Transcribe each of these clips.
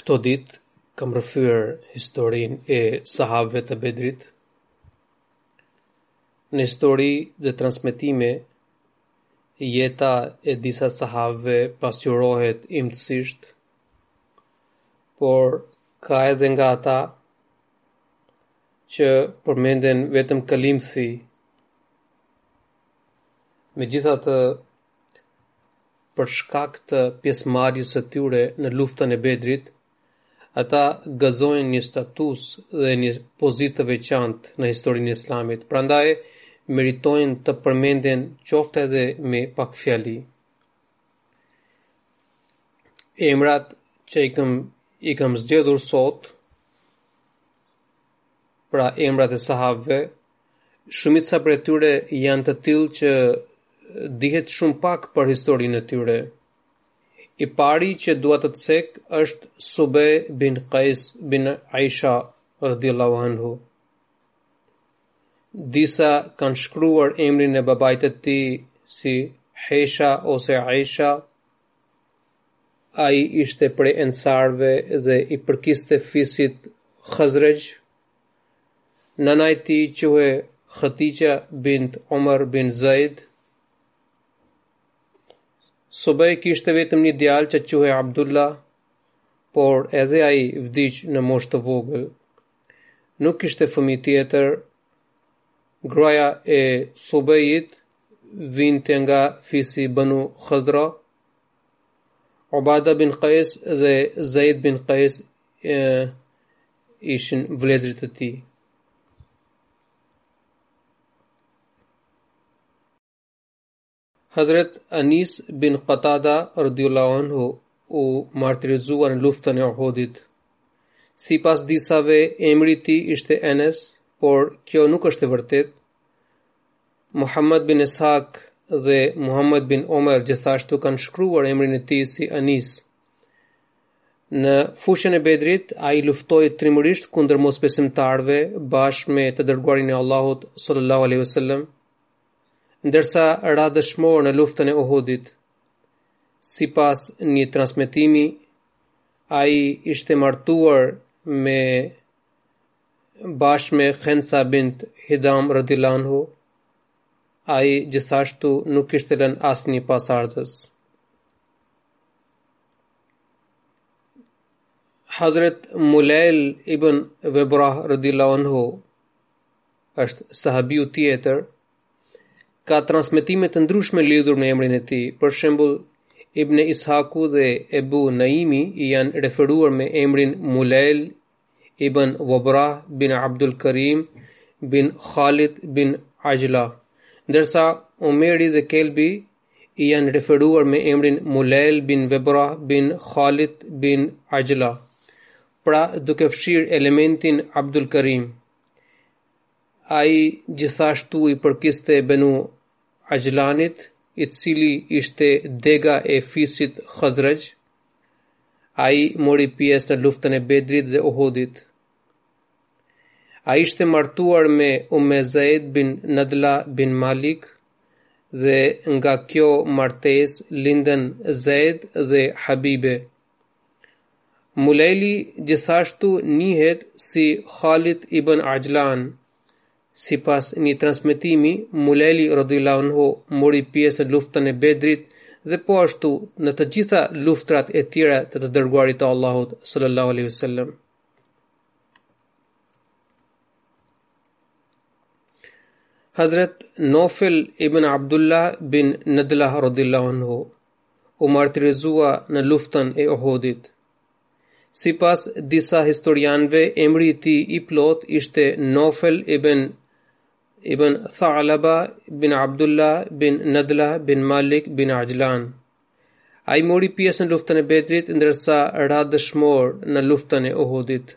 Këto ditë kam rrëfyer historinë e sahabëve të Bedrit në histori dhe transmetime jeta e disa sahabëve pasqyrohet imtësisht por ka edhe nga ata që përmenden vetëm kalimthi megjithatë për shkak të pjesëmarrjes së tyre në Luftën e Bedrit, ata gëzojnë një status dhe një pozitë të veçantë në historinë e Islamit, prandaj meritojnë të përmenden qoftë edhe me pak fjali. Emrat që i kam zgjedhur sot, pra emrat e sahabëve, Shumica prej tyre janë të tillë që dihet shumë pak për historinë e tyre. I pari që dua të cek është Subej bin Qais bin Aisha radhiyallahu anhu. Disa kanë shkruar emrin e babait të tij si Hesha ose Aisha. Ai ishte prej ensarëve dhe i përkiste fisit Khazraj. Nëna e tij quhej Khadija bint Omar bin Zaid. Subej kishte vetëm një djalë që quhej Abdullah, por edhe ai vdiq në moshë të vogël. Nuk kishte fëmijë tjetër. Gruaja e Subejit vinte nga fisi Banu Khadra. Obada bin Qais dhe Zaid bin Qais ishin vëllezërit e tij. Hazret Anis bin Qatada radhiyallahu anhu u martirizua në luftën e Uhudit. Sipas disave, emri i tij ishte Enes, por kjo nuk është e vërtetë. Muhammad bin Ishaq dhe Muhammad bin Omer gjithashtu kanë shkruar emrin e tij si Anis. Në fushën e Bedrit, ai luftoi trimërisht kundër mosbesimtarëve bashkë me të dërguarin e Allahut sallallahu alaihi wasallam, ndërsa ra dëshmor në luftën e Uhudit. Sipas një transmetimi, ai ishte martuar me bashkë me Khensa bint Hidam radhiyallahu anhu. Ai gjithashtu nuk kishte lënë asnjë pasardhës. Hazret Mulail ibn Vebrah rëdillahu anhu është sahabiu tjetër ka transmetime të ndryshme lidhur me emrin e tij. Për shembull, Ibn Ishaku dhe Ebu Naimi i janë referuar me emrin Mulail ibn Vebrah bin Abdul Karim bin Khalid bin Ajlan, ndërsa Omeri dhe Kelbi i janë referuar me emrin Mulel bin Vebrah bin Khalid bin Ajlan, pra duke fshirë elementin Abdul Karim. Ai gjithashtu i përkiste Benu Ajlanit, i cili ishte degë e fisit Khazraj. Ai mori pjesë në luftën e Bedrit dhe Uhudit. Ai ishte martuar me Ume Zaid bin Nadla bin Malik, dhe nga kjo martesë lindën Zeid dhe Habibe. Mulejli gjithashtu njihet si Khalid ibn Ajlan. Sipas një transmetimi, Mulejli radhiyallahu anhu mori pjesë në luftën e Bedrit dhe po ashtu në të gjitha luftrat e tjera të të dërguarit të Allahut sallallahu alaihi wasallam. Hazret Nofel ibn Abdullah bin Nëdlah rëdillahu anhu u martirizua në luftën e Uhudit. Sipas disa historianëve, emri i tij i plotë ishte Nofel ibn ibn Thalaba bin Abdullah bin Nëdlah bin Malik bin Ajlan. Ai mori pjesë në luftën e Bedrit, ndërsa ra dëshmor në luftën e Uhudit.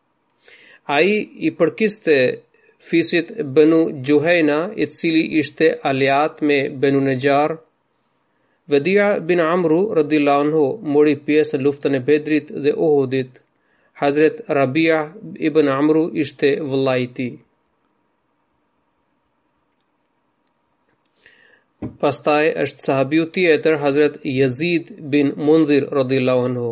Ai i përkiste fisit Banu Gjuhejna, i cili ishte aleat me Banu Nëgjar. Vedia bin Amru, rëdila anhu, mori pjesë në luftën e Bedrit dhe Uhudit. Hazret Rabia ibn Amru ishte vëllai i tij. Pastaj është sahabiu tjetër, Hazret Jezid bin Munzir, rëdila anhu.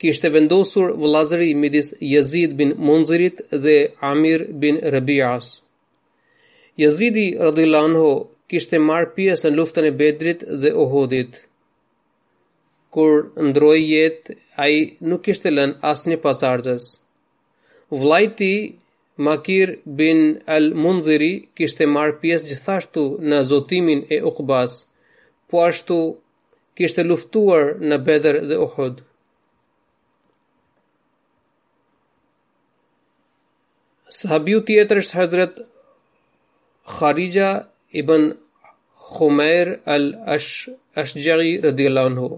kishte vendosur vëllazëri midis Yazid bin Munzirit dhe Amir bin Rabi'as. Yazidi radhiyallahu anhu kishte marrë pjesë në luftën e Bedrit dhe Uhudit. Kur ndërroi jetë, ai nuk kishte lënë asnjë pasardhës. Vëllai i tij Makil bin al-Munziri kishte marrë pjesë gjithashtu në zotimin e Uqbas, po ashtu kishte luftuar në Bedër dhe Ohud. Sahabiu tjetër është Hazret Kharija ibn Khumair al-Ashjari radhiyallahu anhu.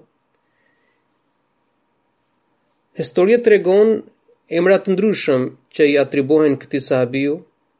Historia tregon emra të ndryshëm që i atribuohen këtij sahabiu,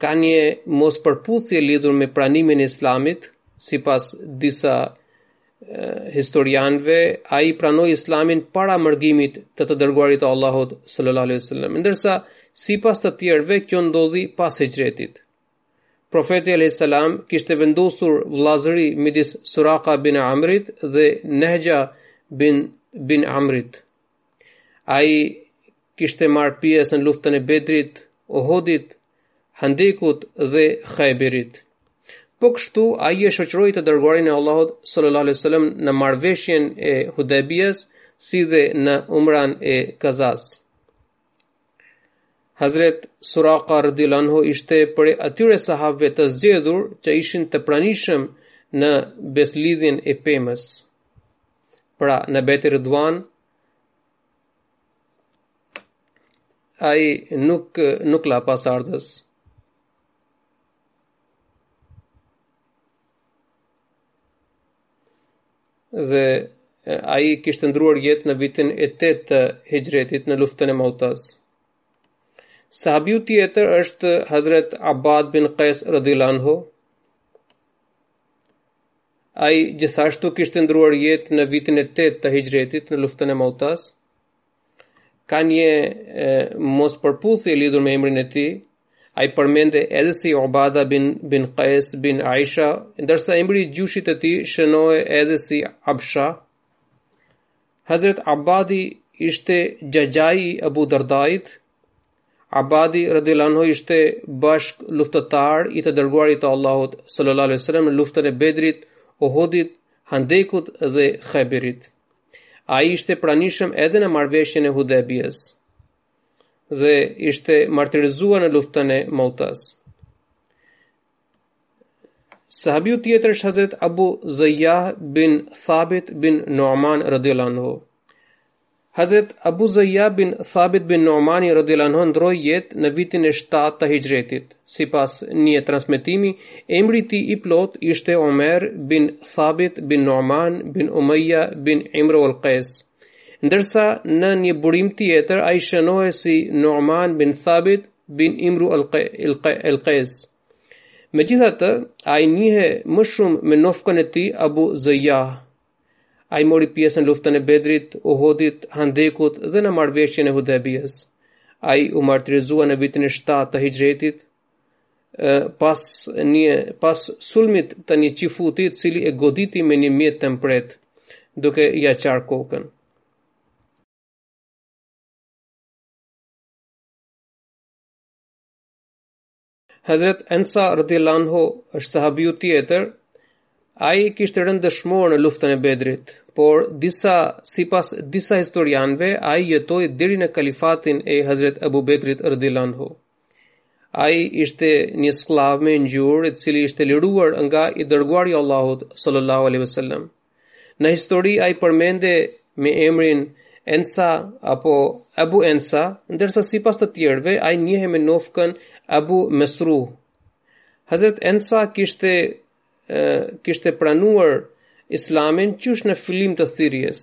ka një mospërputhje lidhur me pranimin e islamit, sipas disa historianëve, ai pranoi islamin para mërgimit të të dërguarit të Allahut sallallahu alaihi wasallam, ndërsa sipas të tjerëve kjo ndodhi pas hixhretit. Profeti alayhis salam kishte vendosur vëllazëri midis Suraka bin Amrit dhe Nehxha bin bin Amrit. Ai kishte marrë pjesë në luftën e Bedrit, Ohudit, Handekut dhe Hajberit. Po kështu ai e shoqëroi të dërguarin e Allahut sallallahu alaihi wasallam në marrëveshjen e Hudajbies, si dhe në Umran e Kazas. Hazret Suraka radhiyallahu anhu ishte prej atyre sahabëve të zgjedhur që ishin të pranishëm në besëlidhjen e pemës. Pra, në Bejti Ridvan, ai nuk, nuk la pasardhës. Dhe ai kishte ndërruar jetë në vitin e tetë të hixhretit në luftën e Mautas. Sahabiu tjetër është Hazret Abad bin Qais radhiyallahu anhu, Ai gjithashtu kishte ndërruar jetë në vitin e 8 të Hixhretit në luftën e Mautas. Ka një mospërputhje lidhur me emrin e tij. Ai përmendet edhe si Ubada bin bin Qais bin Aisha, ndërsa emri i gjyshit të tij shënohet edhe si Absha. Hazret Abadi ishte xhaxhai i Abu Dardait, Abadi radhiyallahu anhu ishte bashkëluftëtar i të dërguarit të Allahut sallallahu alaihi wasallam në luftën e Bedrit, Ohudit, Handekut dhe Hajberit. Ai ishte i pranishëm edhe në marrëveshjen e Hudajbies dhe ishte martirizuar në luftën e Mautas. Sahabiu tjetër është Hazret Abu Zayyah bin Thabit bin Nu'man radhiyallahu anhu. Hazret Abu Zayyah bin Thabit bin Nu'mani radiallahu anhu ndërroi jetë në vitin e shtatë të Hixhretit. Sipas një transmetimi, emri i tij i plotë ishte Omer bin Thabit bin Nu'man bin Umayya bin Imru al-Qais. Ndërsa në një burim tjetër ai shënohet si Nu'man bin Thabit bin Imru al-Qais. Megjithatë, ai njihet më shumë me nofkën e tij Abu Zayyah. Ai mori pjesë në luftën e Bedrit, Uhudit, Handekut dhe në marrëveshjen e Hudebijës. Ai u martirizua në vitin e 7 të Hijretit, pas një pas sulmit të një çifuti i cili e goditi me një mjet të mprehtë duke ia çarë kokën. Hazret Ensa radiallahu anhu është sahabiu tjetër. Ai kishte rënë dëshmor në luftën e Bedrit, por disa sipas disa historianëve ai jetoi deri në kalifatin e Hazret Abu Bekrit radiallahu anhu. Ai ishte një skllav me ngjyrë i cili ishte liruar nga i dërguari i Allahut sallallahu alaihi wasallam. Në histori ai përmendet me emrin Ensa apo Abu Ensa, ndërsa sipas të tjerëve ai njihet me nofkën Abu Mesru. Hazret Ensa kishte, kishte pranuar islamin qysh në fillim të thirrjes.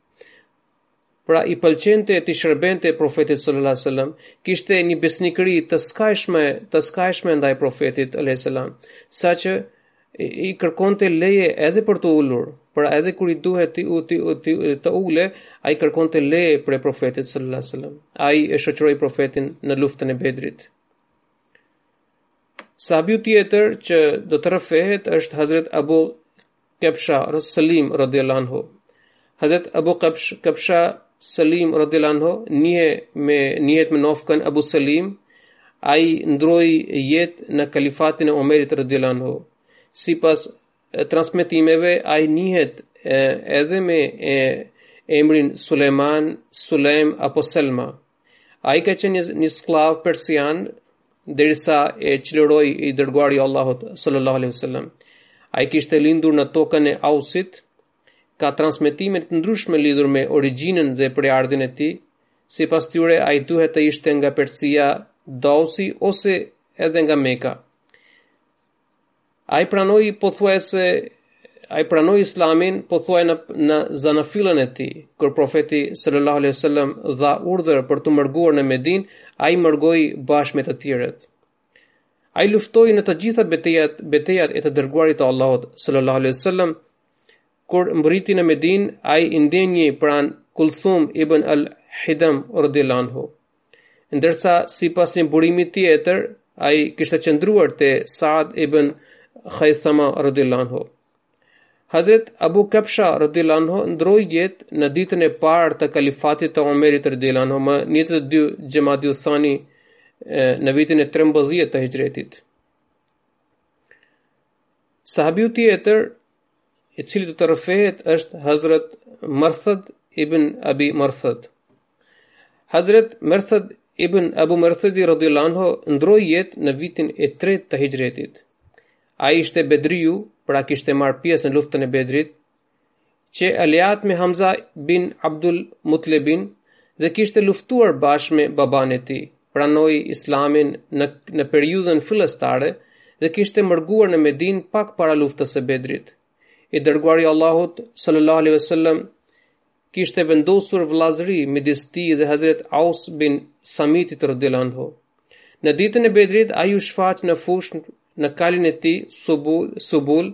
Pra i pëlqente t'i shërbente profetit sallallahu alajhi wasallam, kishte një besnikëri të skajshme, të skajshme ndaj profetit alajhi wasallam, saqë i kërkonte leje edhe për t'u ulur, pra edhe kur i duhej të të të, të ulej, ai kërkonte leje prej profetit sallallahu alajhi wasallam. Ai e shoqëroi profetin në luftën e Bedrit. Sahabiu tjetër që do të rrëfehet është Hazret Abu Kebsha Selim radhiyallahu anhu. Hazret Abu Kabsh Kebsha Selim radhiyallahu anhu njihet me njihet me nofkën Abu Selim, ai ndërroi jetë në kalifatin e Omerit radhiyallahu anhu. Sipas transmetimeve ai njihet edhe me emrin Suleiman, Suleim apo Selma. Ai ka qenë një, një skllav persian derisa e çliroi i dërguari i Allahut sallallahu alaihi wasallam. Ai kishte lindur në tokën e Ausit, ka transmetime të ndryshme lidhur me origjinën dhe prejardhjen e tij. Sipas tyre, ai duhet të ishte nga Persia, Dausi ose edhe nga Mekka. Ai pranoi pothuajse ai pranoi Islamin pothuaj në në zanafillën e tij. Kur profeti sallallahu alejhi ve sellem dha urdhër për t'u mërguar në Medinë, ai mërgoi bashkë me të tjerët. Ai luftoi në të gjitha betejat, betejat e të dërguarit të Allahut sallallahu alejhi ve sellem. Kur mbërriti në Medinë, ai i ndenji pranë Kulthum ibn al-Hidam radhiyallahu anhu. Ndërsa sipas një burimi tjetër, ai kishte qëndruar te Saad ibn Khaythama radhiyallahu anhu. Hazret Abu Kabsha radhiyallahu anhu ndërroi jetë në ditën e parë të kalifatit të Omerit radhiyallahu anhu më 22 Xhamadius Sani në vitin e 13 të Hijretit. Sahabiu tjetër i cili do të rrëfehet është Hazrat Marsad ibn Abi Marsad. Hazrat Marsad ibn Abu Marsad radhiyallahu anhu ndroi jetë në vitin e 3 të Hijretit. Ai ishte Bedriu, pra kishte marrë pjesë në luftën e Bedrit, qe aleat me Hamza bin Abdul Mutlebin dhe kishte luftuar bashkë me babanë e tij, pranoi Islamin në periudhën fillestare dhe kishte mërguar në Medinë pak para luftës së Bedrit. I dërguari i Allahut sallallahu alaihi wasallam kishte vendosur vëllazëri midis tij dhe Hazrat Aus bin Samitit radhiyallahu anhu. Në ditën e Bedrit ai u shfaq në fushë në kalin e tij Subul Subul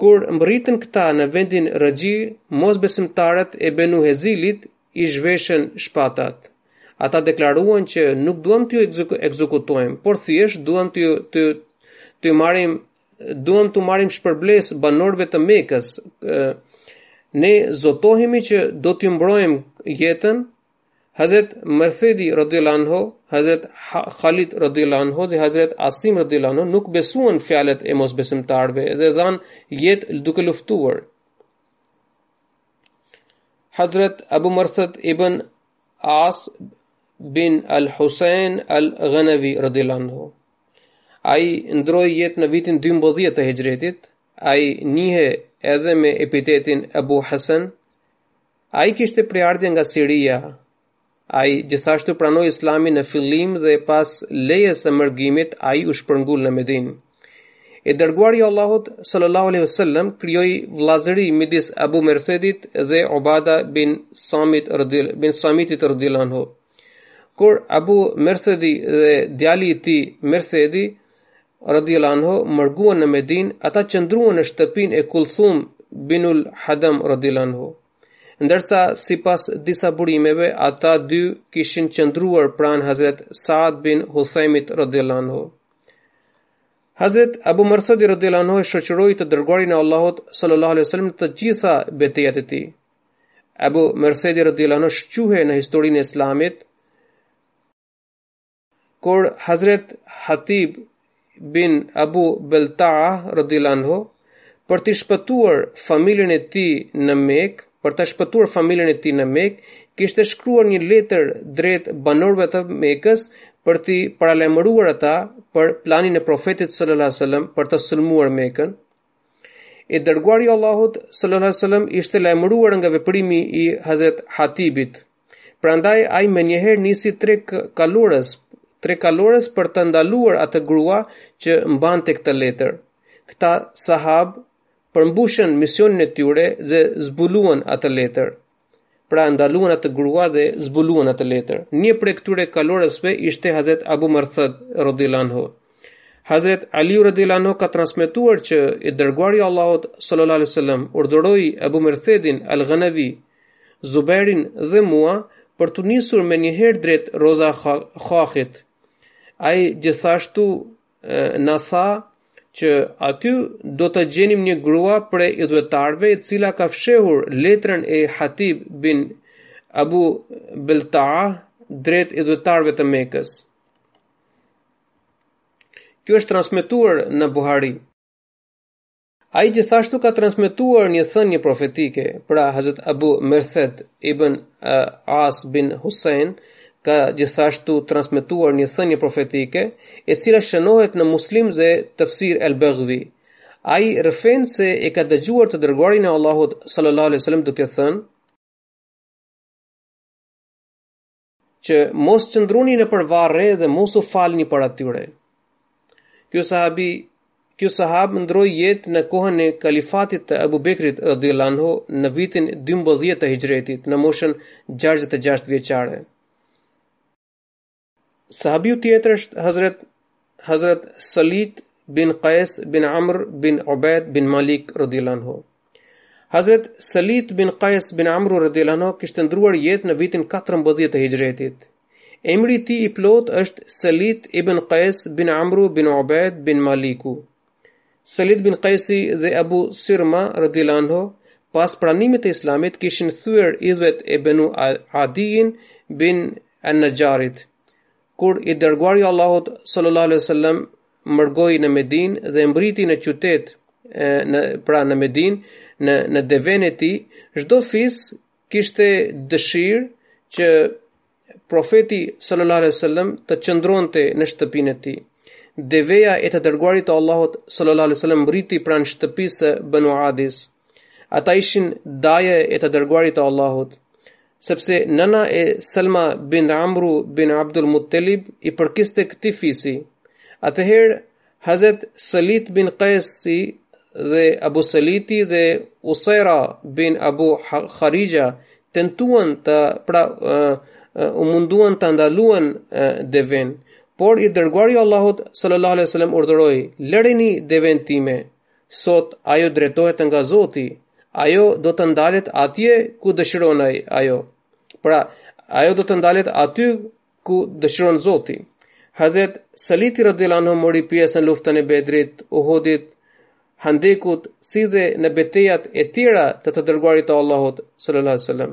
Kur mbërritën këta në vendin Rexhi, mosbesimtarët e Benu Hezilit i zhveshën shpatat. Ata deklaruan që nuk duam t'ju ekzekutojmë, por thjesht duam t'ju të të marrim duam t'u marrim shpërblesë banorëve të Mekës. Ne zotohemi që do t'ju mbrojmë jetën Hazret Mersedi radhiyallahu anhu, Hazret Khalid radhiyallahu anhu dhe Hazret Asim radhiyallahu anhu nuk besuan fjalët e mosbesimtarëve dhe dhanë jetë duke luftuar. Hazret Abu Marsad ibn As bin Al-Husayn Al-Ghanawi radhiyallahu anhu. Ai ndroi jetë në vitin 12 të Hijretit, ai njihej edhe me epitetin Abu Hasan Ai kishte prejardhje nga Siria. Ai gjithashtu pranoi Islamin në fillim dhe pas lejes së mërgimit ai u shpërngul në Medinë. I dërguari i Allahut sallallahu alaihi wasallam krijoi vëllazëri midis Abu Mersedit dhe Ubada bin Samit radhiyal bin Samitit radhiyallahu anhu. Kur Abu Mersedi dhe djali i tij Mersedi radijallahu anhu mërguan në Medinë, ata qëndruan në shtëpinë e Kulthum binul Hadam radijallahu anhu. Ndërsa sipas disa burimeve, ata dy kishin qëndruar pranë Hazrat Saad bin Husajmit radijallahu anhu. Hazrat Abu Marsadi radijallahu anhu shoqëroi të dërguarin e Allahut sallallahu alaihi wasallam në të gjitha betejat e tij. Abu Marsadi radijallahu anhu shquhej në historinë e Islamit Kur Hazret Hatib bin Abu Belta'a radhiyallahu anhu, për të shpëtuar familjen e tij në Mekë, për të shpëtuar familjen e tij në Mekë, kishte shkruar një letër drejt banorëve të Mekës për t'i paralajmëruar ata për planin e profetit sallallahu alaihi wasallam për të sulmuar Mekën, I dërguari i Allahut sallallahu alaihi wasallam ishte lajmëruar nga veprimi i Hazrat Hatibit. Prandaj ai menjëherë nisi tre kalorës, tre kalorës për të ndaluar atë grua që mbante këtë letër. Këta sahabë përmbushën misionin e tyre dhe zbuluan atë letër. Pra ndaluan atë grua dhe zbuluan atë letër. Një prej këtyre kalorësve ishte Hazret Abu Marsad radhiyallahu anhu. Hazret Ali radhiyallahu anhu ka transmetuar që i dërguari i Allahut sallallahu alaihi wasallam urdhëroi Abu Marsadin al-Ghanavi, Zubairin dhe mua për t'u nisur menjëherë drejt Roza Khakhit. Ai gjithashtu na tha që aty do të gjenim një grua prej idhujtarëve e cila ka fshehur letrën e Hatib bin Abu Beltaa drejt idhujtarëve të Mekës. Kjo është transmetuar në Buhari. Ai gjithashtu ka transmetuar një thënie profetike, pra Hazrat Abu Merthed ibn As bin Hussein ka gjithashtu transmetuar një thënie profetike, e cila shënohet në Muslim dhe Tafsir al-Baghvi. Ai rrëfen se e ka dëgjuar të dërguarin e Allahut sallallahu alaihi wasallam duke thënë, Që mos qëndroni nëpër varre dhe mos u falni para tyre. Ky sahabi, ky sahab ndërroi jetë në kohën e kalifatit të Abu Bekrit radhiyallahu anhu në vitin 12 të Hijretit në moshën 66 vjeçare. Sahabiu tjetër është Hazrat Hazrat Salit bin Qais bin Amr bin Ubaid bin Malik radhiyallahu anhu. Hazret Salit bin Qais bin Amru radhiyallahu anhu kishte ndërruar jetë në vitin 14 të Hijretit. Emri i tij i plot është Salit ibn Qais bin Amru bin Ubayd bin Maliku. Salit bin Qaisi dhe Abu Sirma radhiyallahu anhu pas pranimit të Islamit kishin thyer idhujt e Banu Adi bin An-Najjarit. Kur i dërguari i Allahut sallallahu alaihi wasallam mërgoi në Medinë dhe mbërriti në qytet e, në pra në Medinë në në devenë e tij, çdo fis kishte dëshirë që profeti sallallahu alaihi wasallam të qëndronte në shtëpinë e tij. Deveja e të dërguarit të Allahut sallallahu alaihi wasallam mbërriti pranë shtëpisë së Banu Adis. Ata ishin dajë e të dërguarit të Allahut, sepse nëna e Selma bin Amru bin Abdul Muttalib i përkiste këtij fisi. Atëherë Hazret Salit bin Qaisi dhe Abu Saliti dhe Usaira bin Abu Kharija tentuan të pra uh, u munduan të ndalonin uh, devenë, por i dërguari i Allahut sallallahu alaihi wasallam urdhëroi: "Lëreni devenë time." Sot ajo drejtohet nga Zoti. Ajo do të ndalet atje ku dëshiron ajo. Pra, ajo do të ndalet aty ku dëshiron Zoti. Hazret Saliti radhiyallahu anhu mori pjesë në luftën e Bedrit, Uhudit, Handekut, si dhe në betejat e tjera të të dërguarit të Allahut sallallahu alaihi wasallam.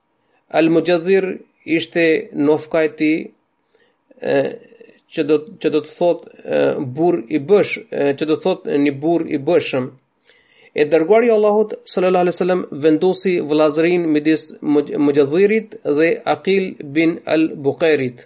Al-Mujaddhir ishte nofka e tij që do të thotë një burrë i bëshëm. I dërguari i Allahut sallallahu alaihi wasallam vendosi vëllazërinë midis Mujaddhirit dhe Aqil bin Al-Buqairit.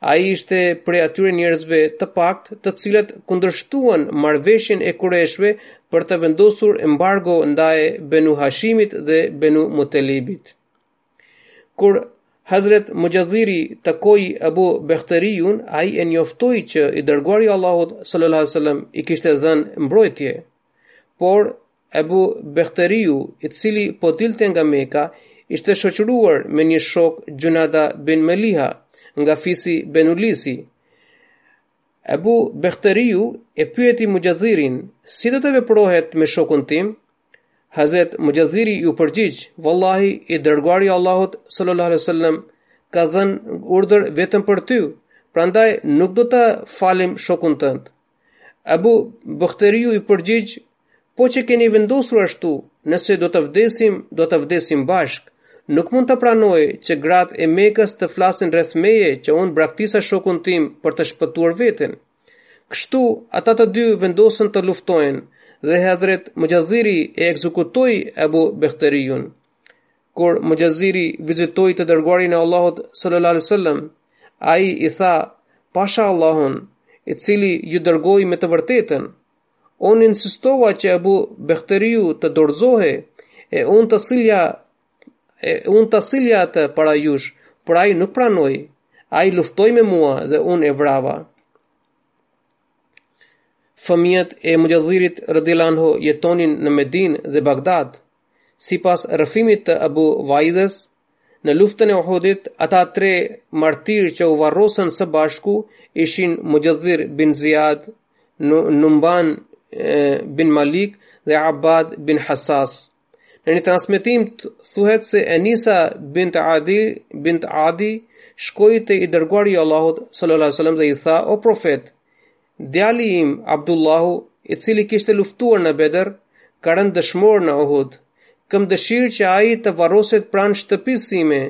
Ai ishte prej atyre njerëzve të paktë, të cilët kundërshtuan marrëveshjen e Kureshëve për të vendosur embargo ndaj Benu Hashimit dhe Benu Mutelibit. Kur Hazret Mujadhiri takoi Abu Behteriun, ai e njoftoi që i dërguari i Allahut sallallahu alaihi wasallam i kishte dhënë mbrojtje, por Abu Behteriu, i cili po dilte nga Meka, ishte shoqëruar me një shok Xhunada bin Meliha, nga fisi Benu Lisi. Abu Behteriu e pyeti Mujadhirin, si do të veprohet me shokun tim? Hazret Mujadhiri iu përgjigj, Wallahi i dërguari i Allahut sallallahu alaihi wasallam ka dhënë urdhër vetëm për ty, prandaj nuk do ta falim shokun tënd. Abu Behteriu iu përgjigj, po qe keni vendosur ashtu, nëse do të vdesim, do të vdesim bashkë. Nuk mund ta pranoj që gratë e Mekës të flasin rreth meje që unë braktisa shokun tim për të shpëtuar veten. Kështu, ata të dy vendosën të luftojnë dhe Hadhret Mujaziri e ekzekutoi Abu Behteriun. Kur Mujaziri vizitoi të dërguarin e Allahut sallallahu alaihi wasallam, ai i tha: "Pasha Allahun, i cili ju dërgoi me të vërtetën. Unë insistova që Abu Behteriu të dorëzohej e unë ta sillja atë para jush, por ai nuk pranoi. Ai luftoi me mua dhe unë e vrava." Fëmijët e Mujazirit radhiyallahu anhu jetonin në Medinë dhe Bagdad. Sipas rrëfimit të Abu Vajzës, në luftën e Uhudit, ata tre martirë që u varrosën së bashku ishin Mujadhir bin Ziyad, Numan bin Malik dhe Abbad bin Hassas. Në një transmetim thuhet se Enisa bint Adi shkoi te i dërguari i Allahut sallallahu alaihi wasallam dhe i tha: "O profet, Djali im, Abdullahu, i cili kishte luftuar në Bedër, ka rënë dëshmor në Uhud. Kam dëshirë që ai të varroset pranë shtëpisë sime,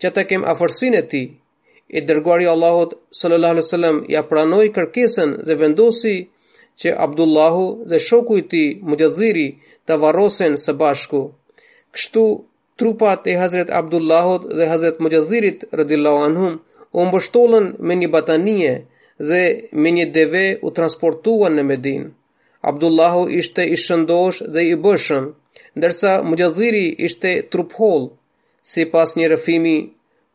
që të kem afërsinë e tij. I dërguari i Allahut sallallahu alaihi wasallam ia pranoi kërkesën dhe vendosi që Abdullahu dhe shoku i tij Mujaziri të varrosen së bashku. Kështu Trupat e Hazret Abdullahut dhe Hazret Mujazirit radhiyallahu anhum u mbështollën me një batanije dhe me një deve u transportuan në Medinë. Abdullahu ishte i shëndosh dhe i bëshëm, ndërsa Mujaziri ishte trupholl. Sipas një rrëfimi,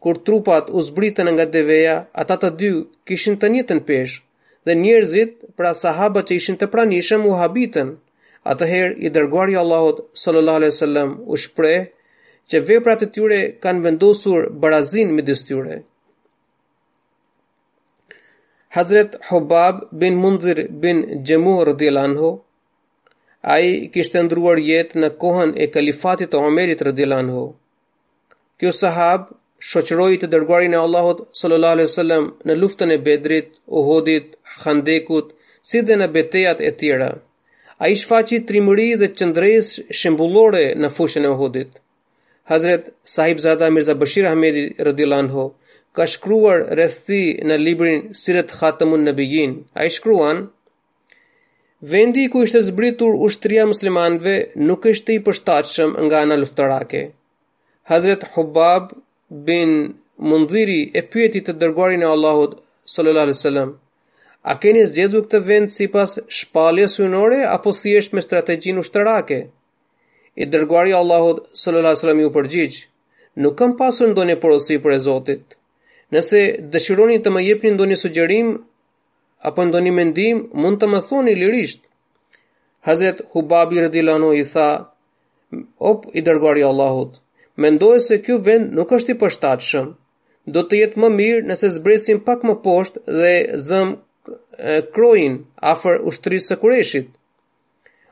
kur trupat u zbritën nga deveja, ata të dy kishin të njëjtën peshë, dhe njerëzit pra sahaba që ishin të pranishëm u habitën. Atëherë i dërguari i Allahut sallallahu alaihi wasallam u shpreh që veprat e tyre kanë vendosur barazinë midis tyre. Hazret Hubab bin Munzir bin Jamuh radhiyallahu anhu ai kishte ndërruar jetë në kohën e kalifatit të Omerit radhiyallahu anhu. Ky sahab shoqëroi të dërguarin e Allahut sallallahu alaihi wasallam në luftën e Bedrit, Uhudit, Khandekut, si dhe në betejat e tjera. Ai shfaqi trimëri dhe qëndresë shembullore në fushën e Uhudit. Hazret Sahibzada Mirza Bashir Ahmedi radhiyallahu anhu ka shkruar rreth tij në librin Sirat Khatamun Nabiyyin. Ai shkruan: Vendi ku ishte zbritur ushtria muslimanëve nuk ishte i përshtatshëm nga ana luftarake. Hazret Hubab bin Munziri e pyeti të dërguarin e Allahut sallallahu alaihi wasallam, a keni zgjedhur këtë vend sipas shpalljes hyjnore apo thjesht me strategjinë ushtarake? I dërguari i Allahut sallallahu alaihi wasallam iu përgjigj, nuk kam pasur ndonjë porosi prej Zotit. Nëse dëshironi të më jepni ndonjë sugjerim, apo ndonjë mendim, mund të më thoni lirisht. Hazret Hubabi radhiyallahu anhu i tha, o i dërguari i Allahut, mendoj se ky vend nuk është i përshtatshëm. Do të jetë më mirë nëse zbresim pak më poshtë dhe zëmë kroin afër ushtrisë së Kurejshit.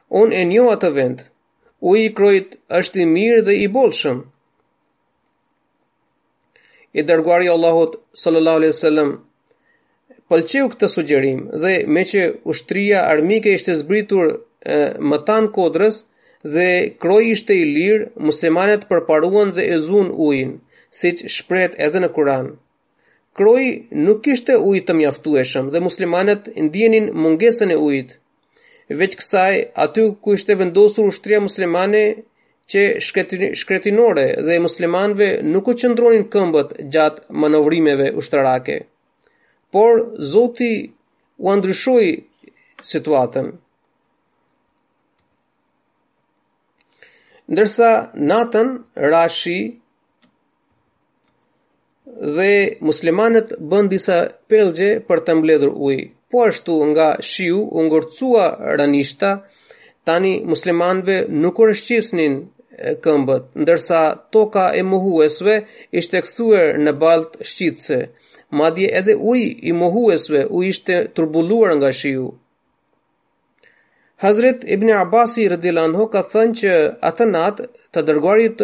Unë e njoh atë vend, uji i kroit është i mirë dhe i bollshëm. I dërguari i Allahut sallallahu alaihi wasallam pëlqeu këtë sugjerim dhe meqë ushtria armike ishte zbritur e, më tanë kodrës dhe kroi ishte i lirë, muslimanët përparuan dhe e zunë ujin, siç shprehet edhe në Kuran. Kroi nuk kishte ujë të mjaftueshëm dhe muslimanët ndjenin mungesën e ujit. Veç kësaj, aty ku ishte vendosur ushtria muslimane qe shkretinore dhe muslimanëve nuk u qëndronin këmbët gjatë manovrimeve ushtarake. Por Zoti ua ndryshoi situatën. Ndërsa natën ra shi Dhe muslimanët bënë disa pellgje për të mbledhur ujë. Po ashtu nga shiu u ngurtësua ranishta, tani muslimanëve nuk u rrëshqisnin këmbët, ndërsa toka e mohuesve ishte kthyer në baltë shkitëse. Madje edhe uji i mohuesve u ishte turbulluar nga shiu. Hazret Ibn Abasi radhiyallahu anhu ka thënë që atë natë të dërguarit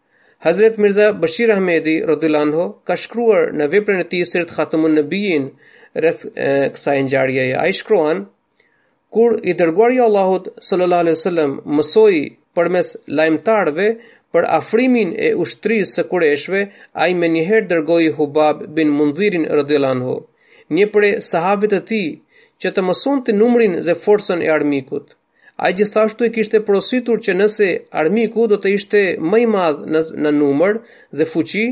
Hazret Mirza Bashir Ahmedi radhiyallahu anhu ka shkruar në veprën e tij Sirat Khatamun Nabiyyin rreth kësaj ngjarjeje. Ai shkruan: Kur i dërguari i Allahut sallallahu alaihi wasallam mësoi përmes lajmtarëve për afrimin e ushtrisë së kureshve, ai menjëherë dërgoi Hubab bin Mundhirin radhiyallahu anhu, një prej sahabëve të tij, që të mësonte numrin dhe forcën e armikut. Ai gjithashtu e kishte porositur që nëse armiku do të ishte më i madh në, në numër dhe fuqi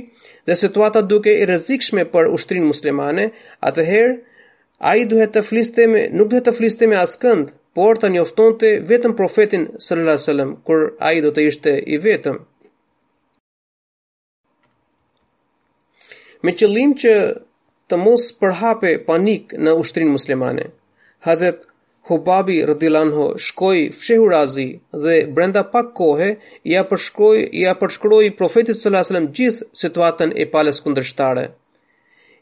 dhe situata dukej e rrezikshme për ushtrinë muslimane, atëherë ai duhet të fliste me nuk duhet të fliste me askënd, por ta njoftonte vetëm profetin sallallahu alajhi wasallam kur ai do të ishte i vetëm. Me qëllim që të mos përhapej panik në ushtrinë muslimane, Hazret Hubabi radhiyallahu anhu shkoi fshehurazi dhe brenda pak kohe ia përshkroi, ia përshkroi profetit sallallahu alaihi wasallam gjithë situatën e palës kundrështare.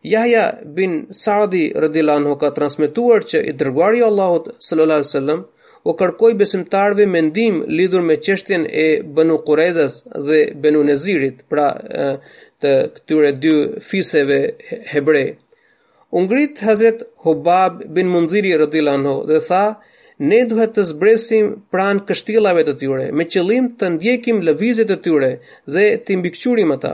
Jahja bin Saadi radhiyallahu anhu ka transmetuar që i dërguari i Allahut sallallahu alaihi wasallam u kërkoi besimtarëve mendim lidhur me çështjen e Banu Qurayzas dhe Banu Nazirit, pra të këtyre dy fiseve hebre. U ngrit Hazrat Hubab bin Munziri radhiyallahu anhu dhe tha: Ne duhet të zbresim pranë kështjellave të tyre, me qëllim të ndjekim lëvizjet e tyre dhe t'i mbikëqyrim ata.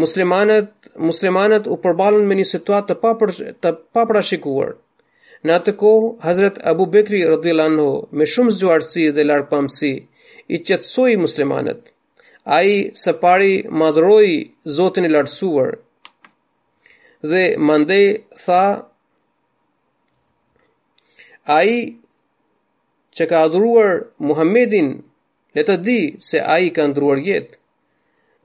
Muslimanët, muslimanët u përballën me një situatë të papër të paprashikuar. Në atë kohë, Hazrat Abu Bekri radhiyallahu anhu me shumë zgjuarsi dhe largpamësi i qetësoi muslimanët. Ai së pari madhëroi Zotin e Lartësuar dhe mandej tha ai që ka adhuruar Muhammedin le të di se ai ka ndërruar jetë.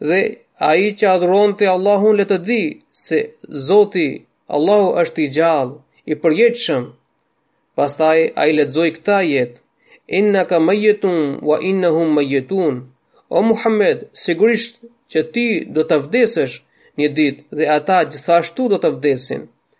Dhe ai që adhuronte Allahun le të di se Zoti Allahu është i gjallë, i përjetshëm. Pastaj ai lexoi këtë ajet, Innaka mejjitun wa innahum mejjitun. O Muhammed, sigurisht që ti do të vdesësh një ditë dhe ata gjithashtu do të vdesin.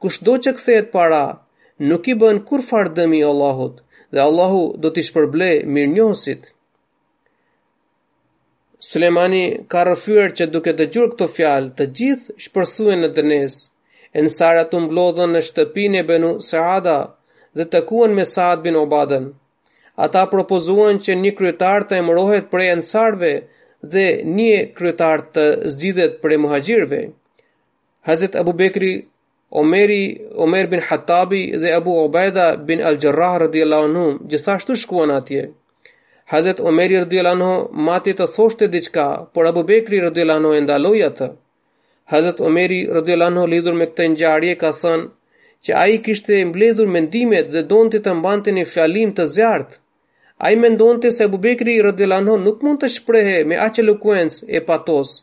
Kushdo që kthehet para, nuk i bën kurrfarë dëmi Allahut dhe Allahu do t'i shpërblejë mirënjohësit. Sulejmani ka rrëfyer që duke dëgjuar këto fjalë, të gjithë shpërthyen në dënesë. Ensarët u mblodhën në shtëpinë e Banu Saada dhe u takuan me Saad bin Ubadën. Ata propozuan që një kryetar të emërohet prej ensarëve dhe një kryetar të zgjidhet prej muhaxhirëve. Hazret Abu Bekri, Omeri, Omer bin Hatabi dhe Abu Ubejda bin Al-Xherrah rëdjela anhu, gjithashtu shkuan atje. Hazret Omeri rëdjela anhu, mati të thoshte diçka, por Abu Bekri rëdjela anhu e ndaloi atë. Hazret Omeri rëdjela anhu lidhur me këtë ngjarje ka thënë, që ai kishte mbledhur mendimet dhe donte të mbante një fjalim të zjarrtë. Ai mendonte se Abu Bekri rëdjela anhu nuk mund të shprehej me aq elokuencë e patos.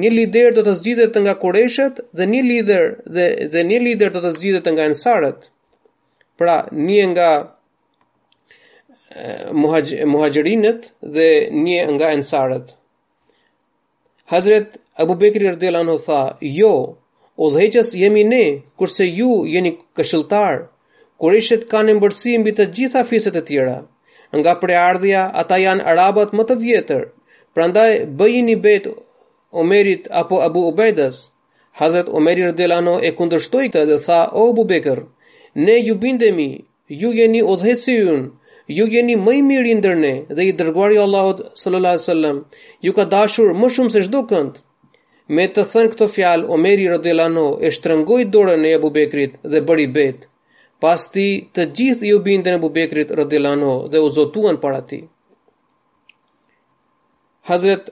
Një lider do të zgjidhet nga Kurejshët dhe një lider dhe dhe një lider do të zgjidhet nga Ensarët. Pra, një nga muhaxhirinët dhe një nga Ensarët. Hazrat Abu Bekri radhiyallahu anhu tha, "Jo, Udhëheqës jemi ne, kurse ju jeni këshilltarë. Kurejshët kanë epërsi mbi të gjitha fiset e tjera. Nga prejardhja ata janë arabët më të vjetër. Prandaj bëjini bejt Omerit apo Abu Ubejdas. Hazret Omeri radhiyallahu anhu e kundërshtoi këtë dhe tha, o Abu Bekër, ne ju bindemi, ju jeni udhëheqësi ynë, ju jeni më i miri ndër ne dhe i dërguari i Allahut sallallahu alaihi wasallam ju ka dashur më shumë se çdo kënd. Me të thënë këto fjalë, Omeri radhiyallahu anhu e shtrëngoi dorën e Abu Bekrit dhe bëri bejt. Pas tij, të gjithë iu bindën Abu Bekrit radhiyallahu anhu dhe u zotuan para tij. Hazrat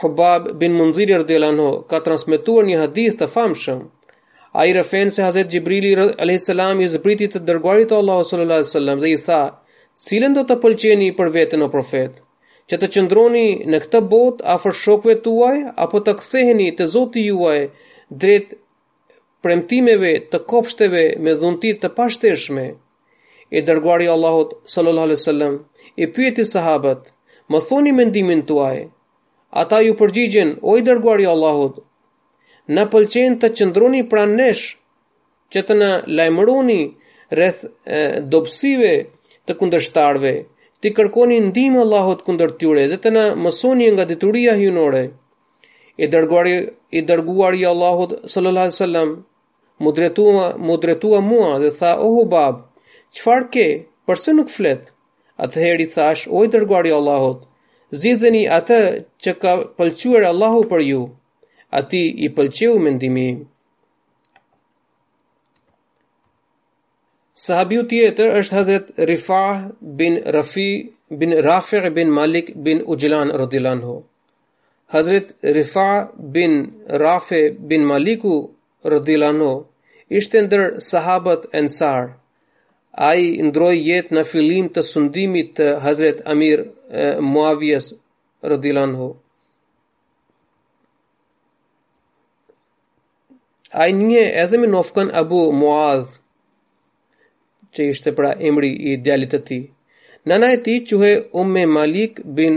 Hubab bin Munziri radhiyallahu anhu ka transmetuar një hadith të famshëm. Ai rrëfen se Hazrat Xhibrili alayhis salam i zbriti të dërguarit të Allahut sallallahu alaihi wasallam dhe i tha: "Cilën do ta pëlqeni për veten o profet?" që të qëndroni në këtë botë afër shokëve tuaj apo të ktheheni te Zoti juaj drejt premtimeve të kopshteve me dhunti të pashtershme. I dërguari i Allahut sallallahu alaihi wasallam i pyeti sahabët, "Më thoni mendimin tuaj?" Ata iu përgjigjën, "O i dërguari i Allahut, na pëlqen të qëndroni pranë nesh." që të na lajmëroni rreth dobësive të kundërshtarëve, të kërkoni ndihmë Allahut kundër tyre dhe të na mësoni nga dituria hyjnore. I dërguari i dërguari i Allahut sallallahu alaihi wasallam mu drejtua mu drejtua mua dhe tha o Hubab, çfarë ke? Përse nuk flet? Atëherë i thash o i dërguari i Allahut, zgjidheni atë që ka pëlqyer Allahu për ju. Atij i pëlqeu mendimi im. Sahabiu tjetër është Hazret Rifa bin Rafi bin Rafi bin Malik bin Ujlan radhiyallahu anhu. Hazret Rifa bin Rafi bin Maliku radhiyallahu anhu ishte ndër sahabët Ansar. Ai ndërroi jetë në fillim të sundimit të Hazret Amir Muawiyes radhiyallahu anhu. Ai njihej edhe me nofkën Abu Muadh, që ishte pra emri i djalit të tij. Nana e tij quhej Umme Malik bin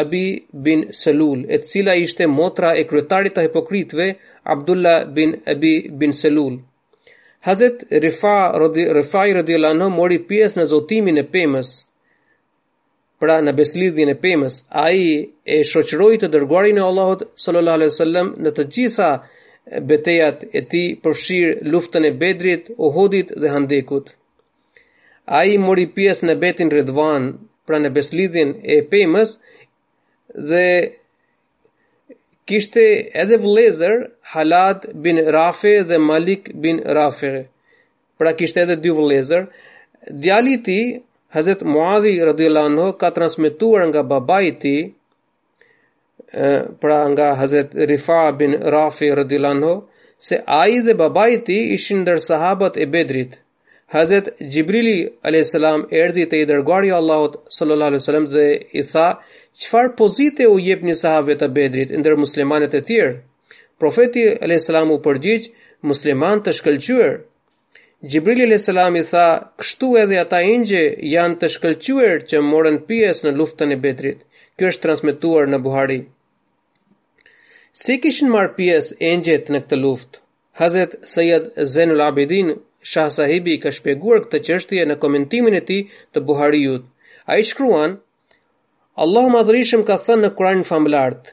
Abi bin Selul, e cila ishte motra e kryetarit të hipokritëve Abdullah bin Abi bin Selul. Hazret Rifa Rifai radhiyallahu anhu mori pjesë në zotimin e pemës. Pra në besëlidhjen e pemës, ai e shoqëroi të dërguarin e Allahut sallallahu alaihi wasallam në të gjitha betejat e tij, përfshirë luftën e Bedrit, Uhudit dhe Handekut. Ai mori pjesë në bejtin Ridvan, pra në besëlidhjen e pemës dhe kishte edhe vëllezër Halad bin Rafi dhe Malik bin Rafi. Pra kishte edhe dy vëllezër. Djali i tij, Hazret Muazi radhiyallahu anhu ka transmetuar nga babai i tij, pra nga Hazret Rifa bin Rafi radhiyallahu anhu, se ai dhe babai i tij ishin ndër sahabët e Bedrit. Hazret Xhibrili alayhis salam erdhi te i dërguari i Allahut sallallahu alaihi wasallam dhe i tha, "Çfarë pozite u jepni sahabëve të Bedrit ndër muslimanët e tjerë?" Profeti alayhis salam u përgjigj, "Musliman të shkëlqyer." Xhibrili alayhis salam i tha, "Kështu edhe ata engjëj janë të shkëlqyer që morën pjesë në luftën e Bedrit." Kjo është transmetuar në Buhari. Si kishin marrë pjesë engjëjt në këtë luftë? Hazret Sayyid Zainul Abidin Shah Sahibi ka shpjeguar këtë çështje në komentimin e tij të Buhariut. Ai shkruan: Allahu i Madhërishëm ka thënë në Kur'anin Famëlart,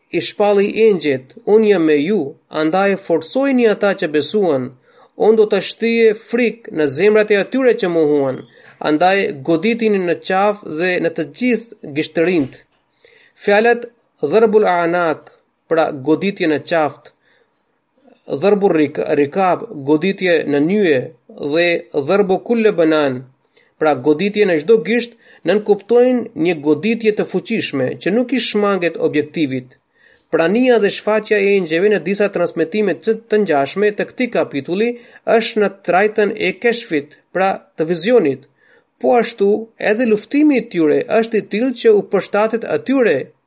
I shpalli engjëjve, Unë jam me ju, andaj forcojini ata që besuan, Unë do të shtie frikë në zemrat e atyre që mohuan, andaj goditini në qafë dhe në të gjithë gishtërinjtë. Fjalët dharbul a'anak, pra goditje në qafë, Dharbu rikab, goditje në nyje dhe dharbu kulle banan, pra goditje në çdo gisht, nënkuptojnë një goditje të fuqishme që nuk i shmanget objektivit. Prania dhe shfaqja e engjëjve në disa transmetime të, të ngjashme të këtij kapitulli është në trajtën e keshfit, pra të vizionit. Po ashtu, edhe luftimi i tyre është i tillë që u përshtatet atyre,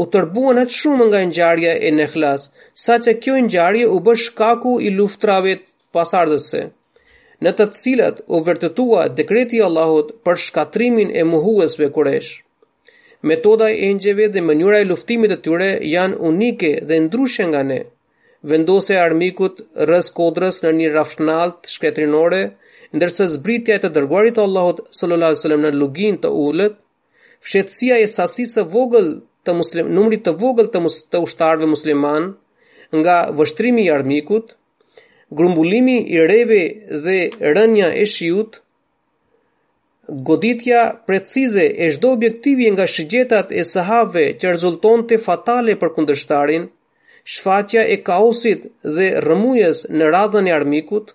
U tërbuan aq shumë nga ngjarja e Nahlës, saqë kjo ngjarje u bë shkaku i luftërave pasardhëse, në të cilat u vërtetua dekreti i Allahut për shkatërrimin e mohuesve kurejsh. Metoda e engjëjve dhe mënyra e luftimit të tyre janë unike dhe ndryshe nga ne. Vendosja e armikut rrëzë kodrës në një rrafshnaltë shkretërinore, ndërsa zbritja e të dërguarit të Allahut sallallahu alaihi wasallam në luginë të ulët, Fshehtësia e sasisë së vogël të muslim, numrit të vogël të, mus, të ushtarëve muslimanë nga vështrimi i armikut, grumbullimi i reve dhe rënia e shiut, goditja precize e çdo objektivi nga shigjetat e sahabëve që rezultonte fatale për kundërshtarin, shfaqja e kaosit dhe rrëmujës në radhën e armikut,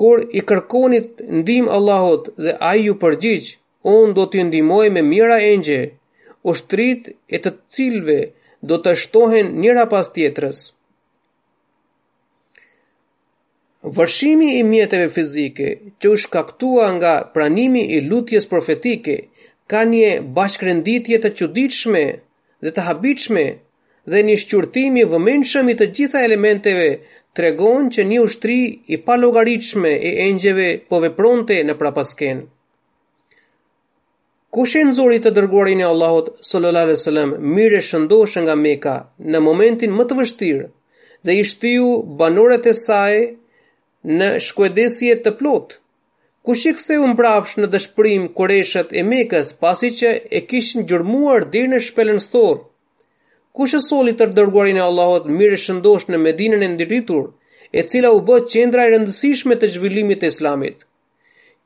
Kur i kërkonit ndihmë Allahut dhe ai iu përgjigj, unë do t'ju ndihmoj me mijëra engjëj, ushtritë e të cilëve do të shtohen njëra pas tjetrës. Vërshimi i mjeteve fizike që u shkaktua nga pranimi i lutjes profetike ka një bashkërenditje të çuditshme dhe të habitshme dhe një shqyrtim i vëmendshëm i të gjitha elementeve tregon që një ushtri e pallogaritshme e engjëjve po vepronte në prapaskenë. Kush e nxori të dërguarin e Allahut sallallahu alaihi wasallam mirë e shëndoshë nga Meka në momentin më të vështirë dhe i shtyu banorët e saj në shkujdesje të plotë? kush i ktheu mbrapsht në dëshpërim kurejshët e Mekës, pasi që e kishin gjurmuar deri në shpellën Theur? Kush e solli të dërguarin e Allahut mirë e shëndoshë në Medinën e ndritur, e cila u bë qendra e rëndësishme e zhvillimit të Islamit?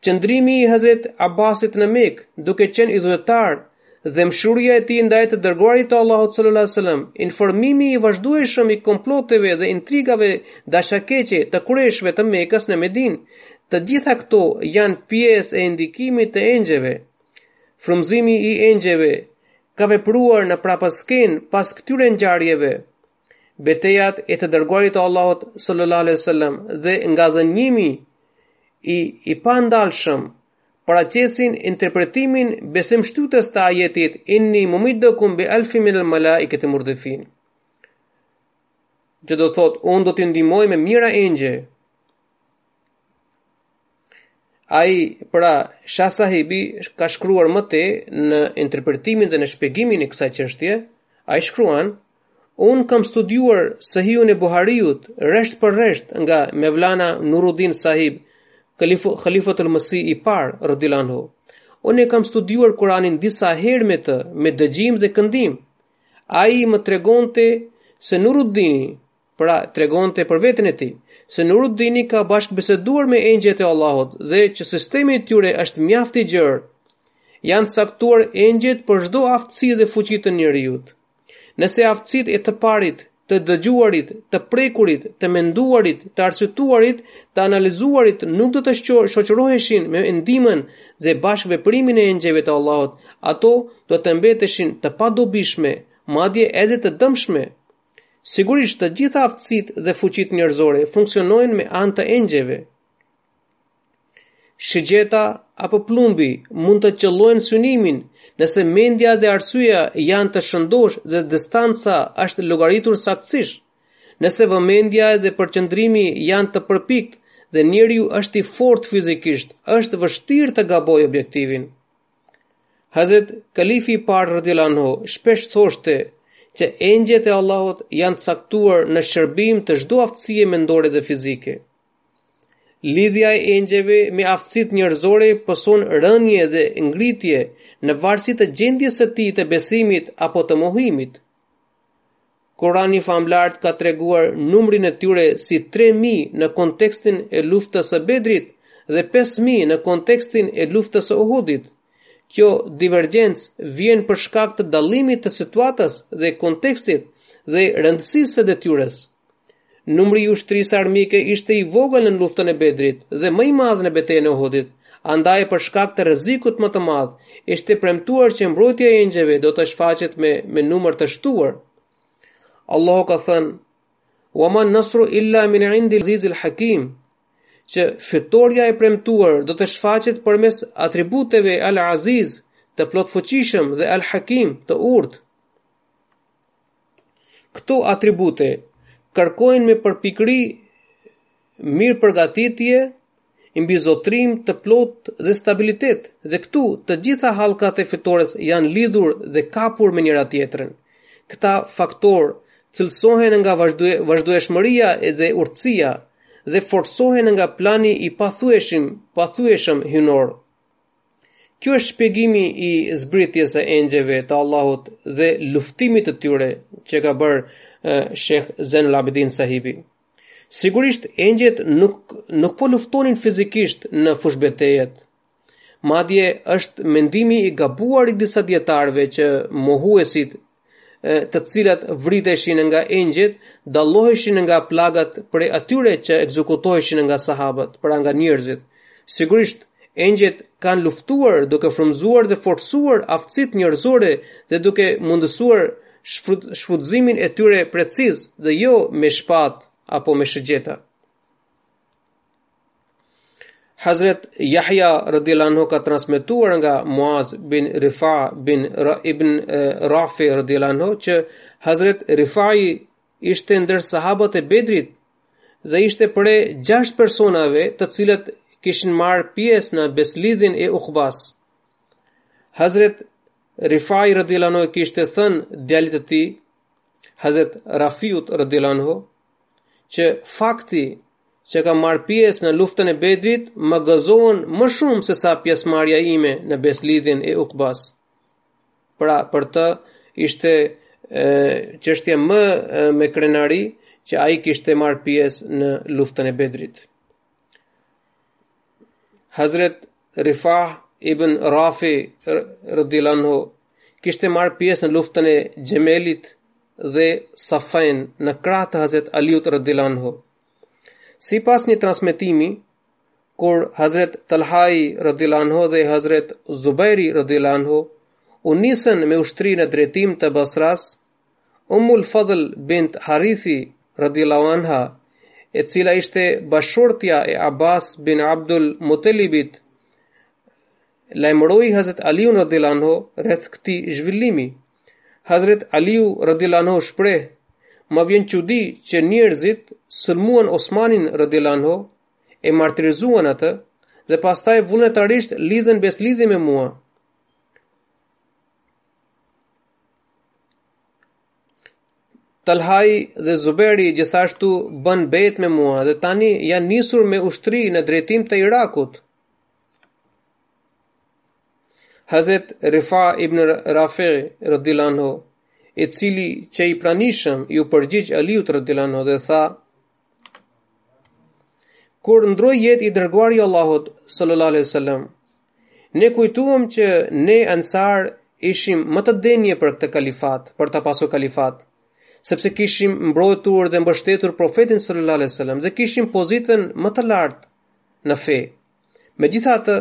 Qëndrimi i Hazret Abbasit në Mekë, duke qenë idhujtar Dhembshuria e tij ndaj të dërguarit të Allahut sallallahu alaihi wasallam, informimi i vazhdueshëm i komploteve dhe intrigave dashakeqe të kurejshëve të Mekës në Medinë, të gjitha këto janë pjesë e ndikimit të engjëjve. Frymëzimi i engjëjve ka vepruar në prapaskenë pas këtyre ngjarjeve. Betejat e të dërguarit të Allahut sallallahu alaihi wasallam dhe ngadhënjimi i tij i pandalshëm paraqesin interpretimin besimshtytës të ajetit inni mumiddukum bi alfi min al malaikati murdifin. Që do të thotë, unë do t'ju ndihmoj me mijëra engjëj. Ai pra Shah Sahibi ka shkruar më tej në interpretimin dhe në shpjegimin e kësaj çështje, ai shkruan Unë kam studiuar Sahihun e Buhariut rresht për rresht nga Mevlana Nuruddin Sahib, Khalifatul Masih i parë radhiyallahu anhu. Unë kam studiuar Kur'anin disa herë me të, me dëgjim dhe këndim. Ai më tregonte se Nuruddini, pra tregonte për veten e tij, se Nuruddini ka bashkëbiseduar me engjëjt e Allahut dhe që sistemi i tyre është mjaft i gjerë. Janë caktuar engjëjt për çdo aftësi dhe fuqi të njeriut. Nëse aftësitë e të parit, të dëgjuarit, të prekurit, të menduarit, të arsyetuarit, të analizuarit nuk do të shoqëroheshin me ndihmën dhe bashkëveprimin e engjëjve të Allahut, ato do të mbeteshin të padobishme, madje edhe të dëmshme. Sigurisht, të gjitha aftësitë dhe fuqitë njerëzore funksionojnë me anë të engjëjve. Shigjeta apo plumbi mund të qëllojnë synimin nëse mendja dhe arsyeja janë të shëndosha dhe distanca është llogaritur saktësisht. Nëse vëmendja dhe përqendrimi janë të përpiktë dhe njeriu është i fortë fizikisht, është vështirë të gabojë objektivin. Hazret Kalifi i Parë radhiyallahu anhu shpesh thoshte që engjëjt e Allahut janë caktuar në shërbim të çdo aftësie mendore dhe fizike. Lidhja e engjëjve me aftësitë njerëzore pëson rënie dhe ngritje në varësi të gjendjes së tij të besimit apo të mohimit. Kurani famëlartë ka treguar numrin e tyre si 3000 në kontekstin e luftës së Bedrit dhe 5000 në kontekstin e luftës së Uhudit. Kjo divergjencë vjen për shkak të dallimit të situatës dhe kontekstit dhe rëndësisë së detyrës. Numri i ushtrisë armike ishte i vogël në luftën e Bedrit dhe më i madh në betejën e Uhudit. Andaj për shkak të rrezikut më të madh, ishte premtuar që mbrojtja e engjëjve do të shfaqej me numër të shtuar. Allahu ka thënë: "Wa man nasru illa min 'indi al-'azizil hakim" që fitorja e premtuar do të shfaqet përmes atributeve Al-Aziz, të plotfuqishëm dhe Al-Hakim, të urtë. Këto atribute kërkojnë me përpikëri mirëpërgatitje, mbizotërim të plotë dhe stabilitet, dhe këtu të gjitha hallkat e fitores janë lidhur dhe kapur me njëra-tjetrën. Këta faktorë cilësohen nga vazhdueshmëria dhe urtësia dhe forcohen nga plani i pathyeshëm, pathyeshëm hyjnor. Ky është shpjegimi i zbritjes së engjëjve të Allahut dhe luftimit të tyre që ka bërë Sheikh Zainul Abidin Sahibi. Sigurisht engjëjt nuk nuk po luftonin fizikisht në fushëbetejë. Madje është mendim i gabuar i disa dijetarëve që mohuesit të cilët vriteshin nga engjëjt, dalloheshin nga plagat prej atyre që ekzekutoheshin nga sahabët, pra nga njerëzit. Sigurisht, engjëjt kanë luftuar duke frymëzuar dhe forcuar aftësitë njerëzore dhe duke mundësuar shfrytëzimin e tyre preciz dhe jo me shpatë apo me shigjeta. Hazret Yahya radhiyallahu anhu ka transmetuar nga Muaz bin Rifa bin Ra ibn Rafi radhiyallahu anhu që Hazret Rifai ishte ndër sahabët e Bedrit dhe ishte prej gjashtë personave të cilët kishin marrë pjesë në besëlidhjen e Uqbas. Hazret Rifai radhiyallahu anhu i kishte thënë djalit të tij Hazret Rafiut radhiyallahu anhu që fakti që kam marrë pjesë në luftën e Bedrit më gëzon më shumë sesa pjesëmarrja ime në besëlidhjen e Ukbas. Pra, për të ishte çështja më e, me krenari që ai kishte marrë pjesë në luftën e Bedrit. Hazret Rifah ibn Rafi radhiyallahu anhu kishte marrë pjesë në luftën e Xhemelit dhe Sifinit në krah të Hazret Aliut radhiyallahu anhu. Sipas një transmetimi, kur Hazret Talhai radhiyallahu anhu dhe Hazret Zubairi radhiyallahu anhu u nisën me ushtri në drejtim të Basras, Umm al-Fadl bint Harithi radiallahu anha, e cila ishte bashkëshortja e Abbas bin Abdul Muttalibit, lajmëroi Hazrat Aliun radiallahu anhu rreth këtij zhvillimi. Hazrat Aliu radiallahu anhu u shpreh: Më vjen çudi që njerëzit sulmuan Osmanin radiallahu anhu e martirizuan atë dhe pastaj vullnetarisht lidhën besëlidhje me mua. Talhaj dhe Zuberi gjithashtu bënë bejt me mua dhe tani janë nisur me ushtri në drejtim të Irakut. Hazret Rifa ibn Rafi radijallahu anhu, i cili qe i pranishëm iu përgjigj Aliut radijallahu anhu dhe tha, Kur ndërroi jetë i dërguari i Allahut, sallallahu alaihi sallam, ne kujtuam që ne ansarët ishim më të denjë për këtë kalifat, për ta pasur kalifat, sepse kishim mbrojtur dhe mbështetur profetin sallallahu alajhi wasallam dhe kishim pozitën më të lartë në fe. Megjithatë,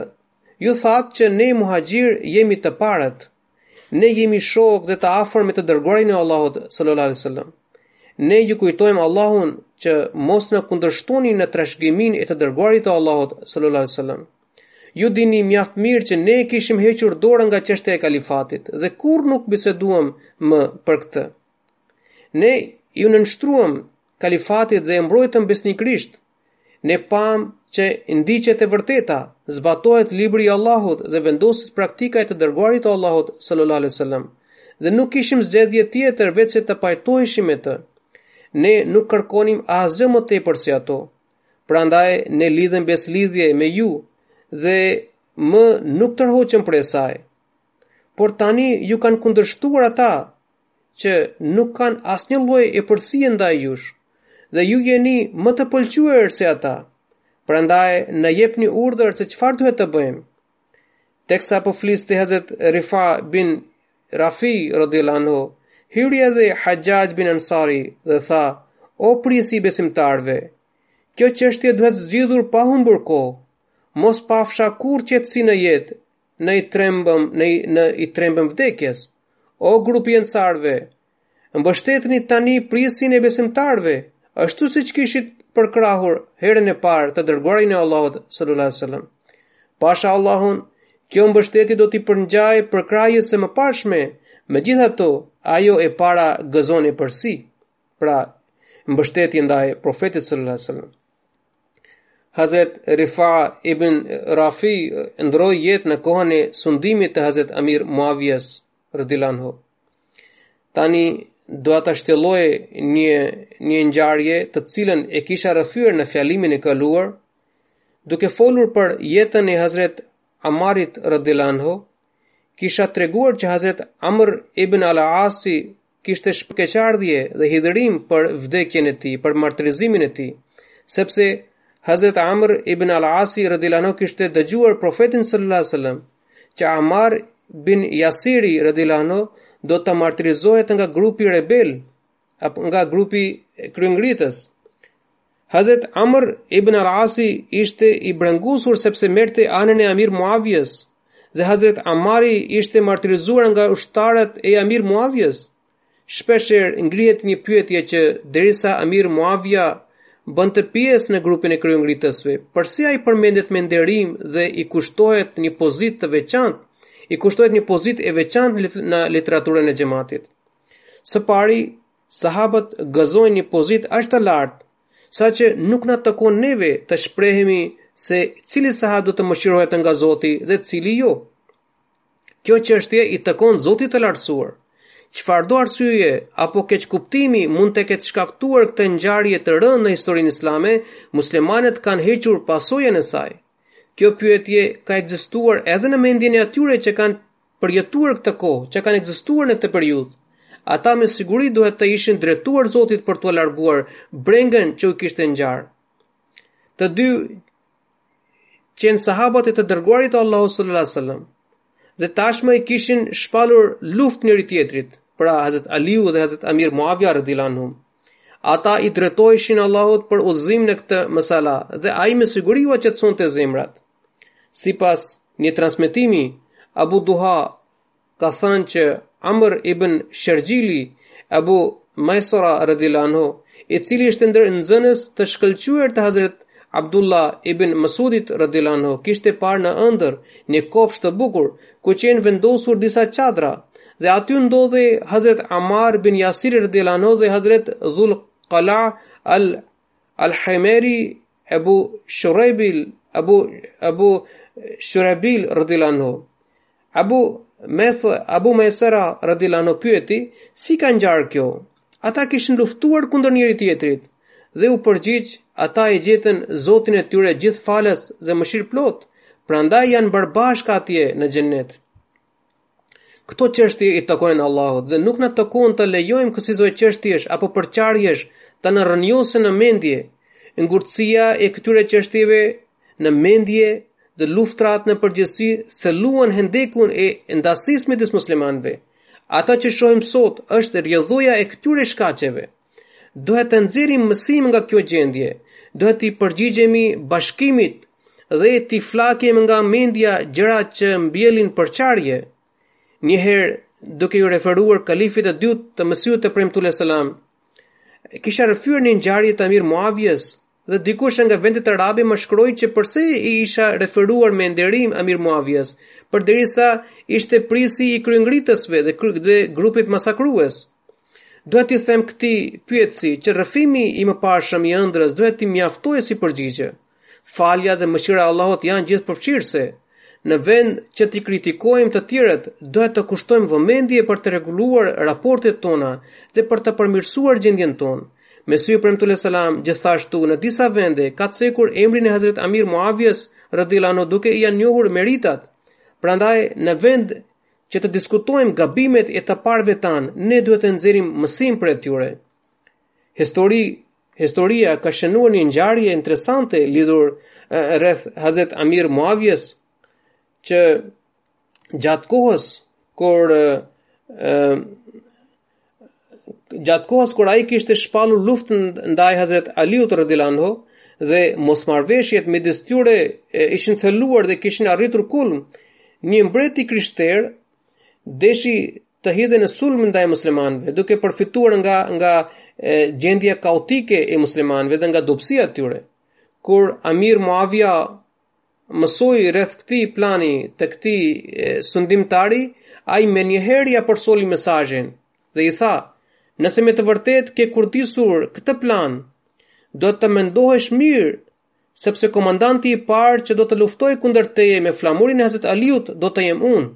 ju thatë që ne muhaxhirët jemi të parët, ne jemi shokë dhe të afërm me të dërguarin e Allahut sallallahu alaihi wasallam. Ne ju kujtojmë Allahun që mos na kundërshtoni në trashëgiminë e të dërguarit të Allahut sallallahu alaihi wasallam. Ju dini mjaft mirë që ne kishim hequr dorë nga çështja e kalifatit dhe kurrë nuk biseduam më për këtë. Ne iu nënshtruam kalifatit dhe e mbrojtëm besnikërisht. Ne pamë që ndiqet e vërteta, zbatohet libri i Allahut dhe vendoset praktika e të dërguarit të Allahut sallallahu alaihi wasallam. Dhe nuk kishim zgjedhje tjetër veçse të pajtoheshim me të. Ne nuk kërkonim asgjë më tepër se ato. Prandaj ne lidhëm besëlidhje me ju dhe më nuk u tërhoqëm prej saj. Por tani ju kanë kundërshtuar ata që nuk kanë asnjë lloj epërsie ndaj jush, dhe ju jeni më të pëlqyer se ata, prandaj na jepni urdhër se çfarë duhet të bëjmë. Teksa po fliste Hazret Rifa bin Rafi, radijallahu anhu, hyri edhe Haxhaxh bin Ansari dhe tha, o prijësi i besimtarëve, kjo çështje duhet zgjidhur pa humbur kohë, mos pafsha kurrë qetësi në jetë, në i trembem, në i, në i trembem vdekjes. O grupi i ansarëve, mbështetni tani prijësin e besimtarëve, ashtu siç kishit përkrahur herën e parë të dërguarin e Allahut sallallahu alajhi wasallam. Pasha Allahun, kjo mbështetje do t'i përngjajë përkrahjes së mëparshme, megjithatë ajo e para gëzon epërsi, pra mbështetje ndaj profetit sallallahu alajhi wasallam. Hazret Rifa ibn Rafi ndërroi jetë në kohën e sundimit të Hazret Amir Muavijes radijallahu anhu. Tani do ta shtjelloj një, një ngjarje të cilën e kisha rrëfyer në fjalimin e kaluar, duke folur për jetën e Hazret Amarit radijallahu anhu, kisha treguar që Hazret Amr ibn Al-Asi kishte shumë keqardhje dhe hidhërim për vdekjen e tij, për martirizimin e tij, sepse Hazrat Amr ibn al-Asi radhiyallahu anhu kishte dëgjuar profetin sallallahu alaihi wasallam që Amar bin Yasiri radhiyallahu anhu do të martirizohet nga grupi rebel apo nga grupi kryengritës. Hazret Amr ibn al-Asi ishte i brengusur sepse merrte anën e Amir Muavjes dhe Hazret Amari ishte martirizuar nga ushtarët e Amir Muavjes. Shpeshherë ngrihet një pyetje që derisa Amir Muavja bënte pjesë në grupin e kryengritësve, përse ai përmendet me nderim dhe i kushtohet një pozitë të veçantë, i kushtohet një pozitë e veçantë në literaturën e xhamatit. Së pari, Sahabët gëzojnë një pozitë aq të lartë, saqë nuk na takon neve të shprehemi se cili sahab do të mëshirohet nga Zoti dhe cili jo. Kjo çështje i takon Zotit të Lartësuar. Çfarëdo arsyeje apo keqkuptimi mund të ketë shkaktuar këtë ngjarje të rëndë në historinë islame, muslimanët kanë hequr pasojën e saj. Kjo pyetje ka ekzistuar edhe në mendjen e atyre që kanë përjetuar këtë kohë, që kanë ekzistuar në këtë periudhë, ata me siguri duhet të ishin drejtuar Zotit për t'ua larguar brengën që u kishte ngjarë. Të dy qenë sahabët e të dërguarit të Allahut sallallahu alaihi wasallam dhe tashmë i kishin shpalur luftë njëri-tjetrit, pra Hazrat Aliu dhe Hazrat Amir Muawiya radhiyallahu anhum. Ata i drejtoheshin Allahut për udhëzim në këtë mesele dhe ai me siguri ua qetësonte zemrat. Sipas një transmetimi, Abu Duha ka thënë që Amr ibn Shergjili, Abu Maisara radhiyallahu anhu, i cili ishte ndër nxënës të shkëlqyer të Hazrat Abdullah ibn Masudit radhiyallahu anhu, kishte parë në ëndërr një kopsht të bukur ku qenë vendosur disa çadra dhe aty ndodhej Hazrat Amar bin Yasir radhiyallahu anhu dhe Hazrat Dhul Qala al Al-Himeri Ebu Shurebil Ebu Ebu Shurebil radhiyallahu anhu Ebu Mes Ebu Mesera radhiyallahu anhu pyeti si ka ngjarë kjo Ata kishin luftuar kundër njëri-tjetrit dhe iu përgjigj ata e gjetën Zotin e tyre Gjithëfalës dhe Mëshirëplotë, prandaj janë bërë bashkë atje në xhennet. Këto çështje i takojnë Allahut dhe nuk na takon të lejojmë kësisoj çështjesh apo përçarjesh të na rrënjosen në mendje. Ngurtësia e këtyre çështjeve në mendje dhe luftrat në përgjithësi zgjeruan hendekun e ndasisë midis muslimanëve. Ata që shohim sot është rrjedhoja e këtyre shkaqeve. Duhet të nxjerrim mësim nga kjo gjendje. Duhet t'i përgjigjemi bashkimit dhe t'i flakim nga mendja gjërat që mbjellin përçarje. Një herë, duke iu referuar kalifit të dytë të Mesihut të Premtuar alejhi selam, kisha rrëfyer një ngjarje të Amir Muavijes, Dhe dikush nga vendet arabe më shkroi që përse i isha referuar me nderim Amir Muavijës, përderisa ishte prisi i kryengritësve dhe, dhe grupit masakrues. Duhet t'i them këtij pyetësi që rrëfimi i mëparshëm i ëndrrës duhet t'i mjaftojë si përgjigje. Falja dhe mëshira e Allahut janë gjithëpërfshirëse. Në vend që t'i kritikojmë të tjerët, duhet të kushtojmë vëmendje për të rregulluar raportet tona dhe për të përmirësuar gjendjen tonë. Mesihu i Premtuar alejhi selam gjithashtu në disa vende ka cekur emrin e Hazret Amir Muavijes radhiyallahu anhu duke ia njohur meritat. Prandaj në vend që të diskutojmë gabimet e të parëve tanë, ne duhet të nxjerrim mësim prej tyre. Histori historia ka shënuar një ngjarje interesante lidhur rreth Hazret Amir Muavijes që gjatë kohës kur gjatë kohës kur ai kishte shpallur luftën ndaj Hazret Aliut radhiyallahu anhu dhe mosmarrëveshjet midis tyre ishin thelluar dhe kishin arritur kulm, një mbret i krishterë deshi të hidhej në sulm ndaj muslimanëve, duke përfituar nga nga gjendja kaotike e muslimanëve dhe nga dobësia e tyre. Kur Amir Muavia mësoi rreth këtij plani të këtij sundimtari, ai menjëherë ia përcolli mesazhin dhe i tha: "Nëse me të vërtetë ke kurdisur këtë plan, do të mendohesh mirë sepse komandanti i parë që do të luftojë kundër teje me flamurin e Hazret Aliut do të jem unë.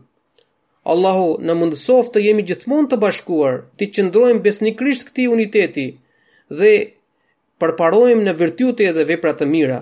Allahu na mundësoftë të jemi gjithmonë të bashkuar, t'i qëndrojmë besnikrisht këtij uniteti dhe përparojmë në virtyte dhe vepra të mira.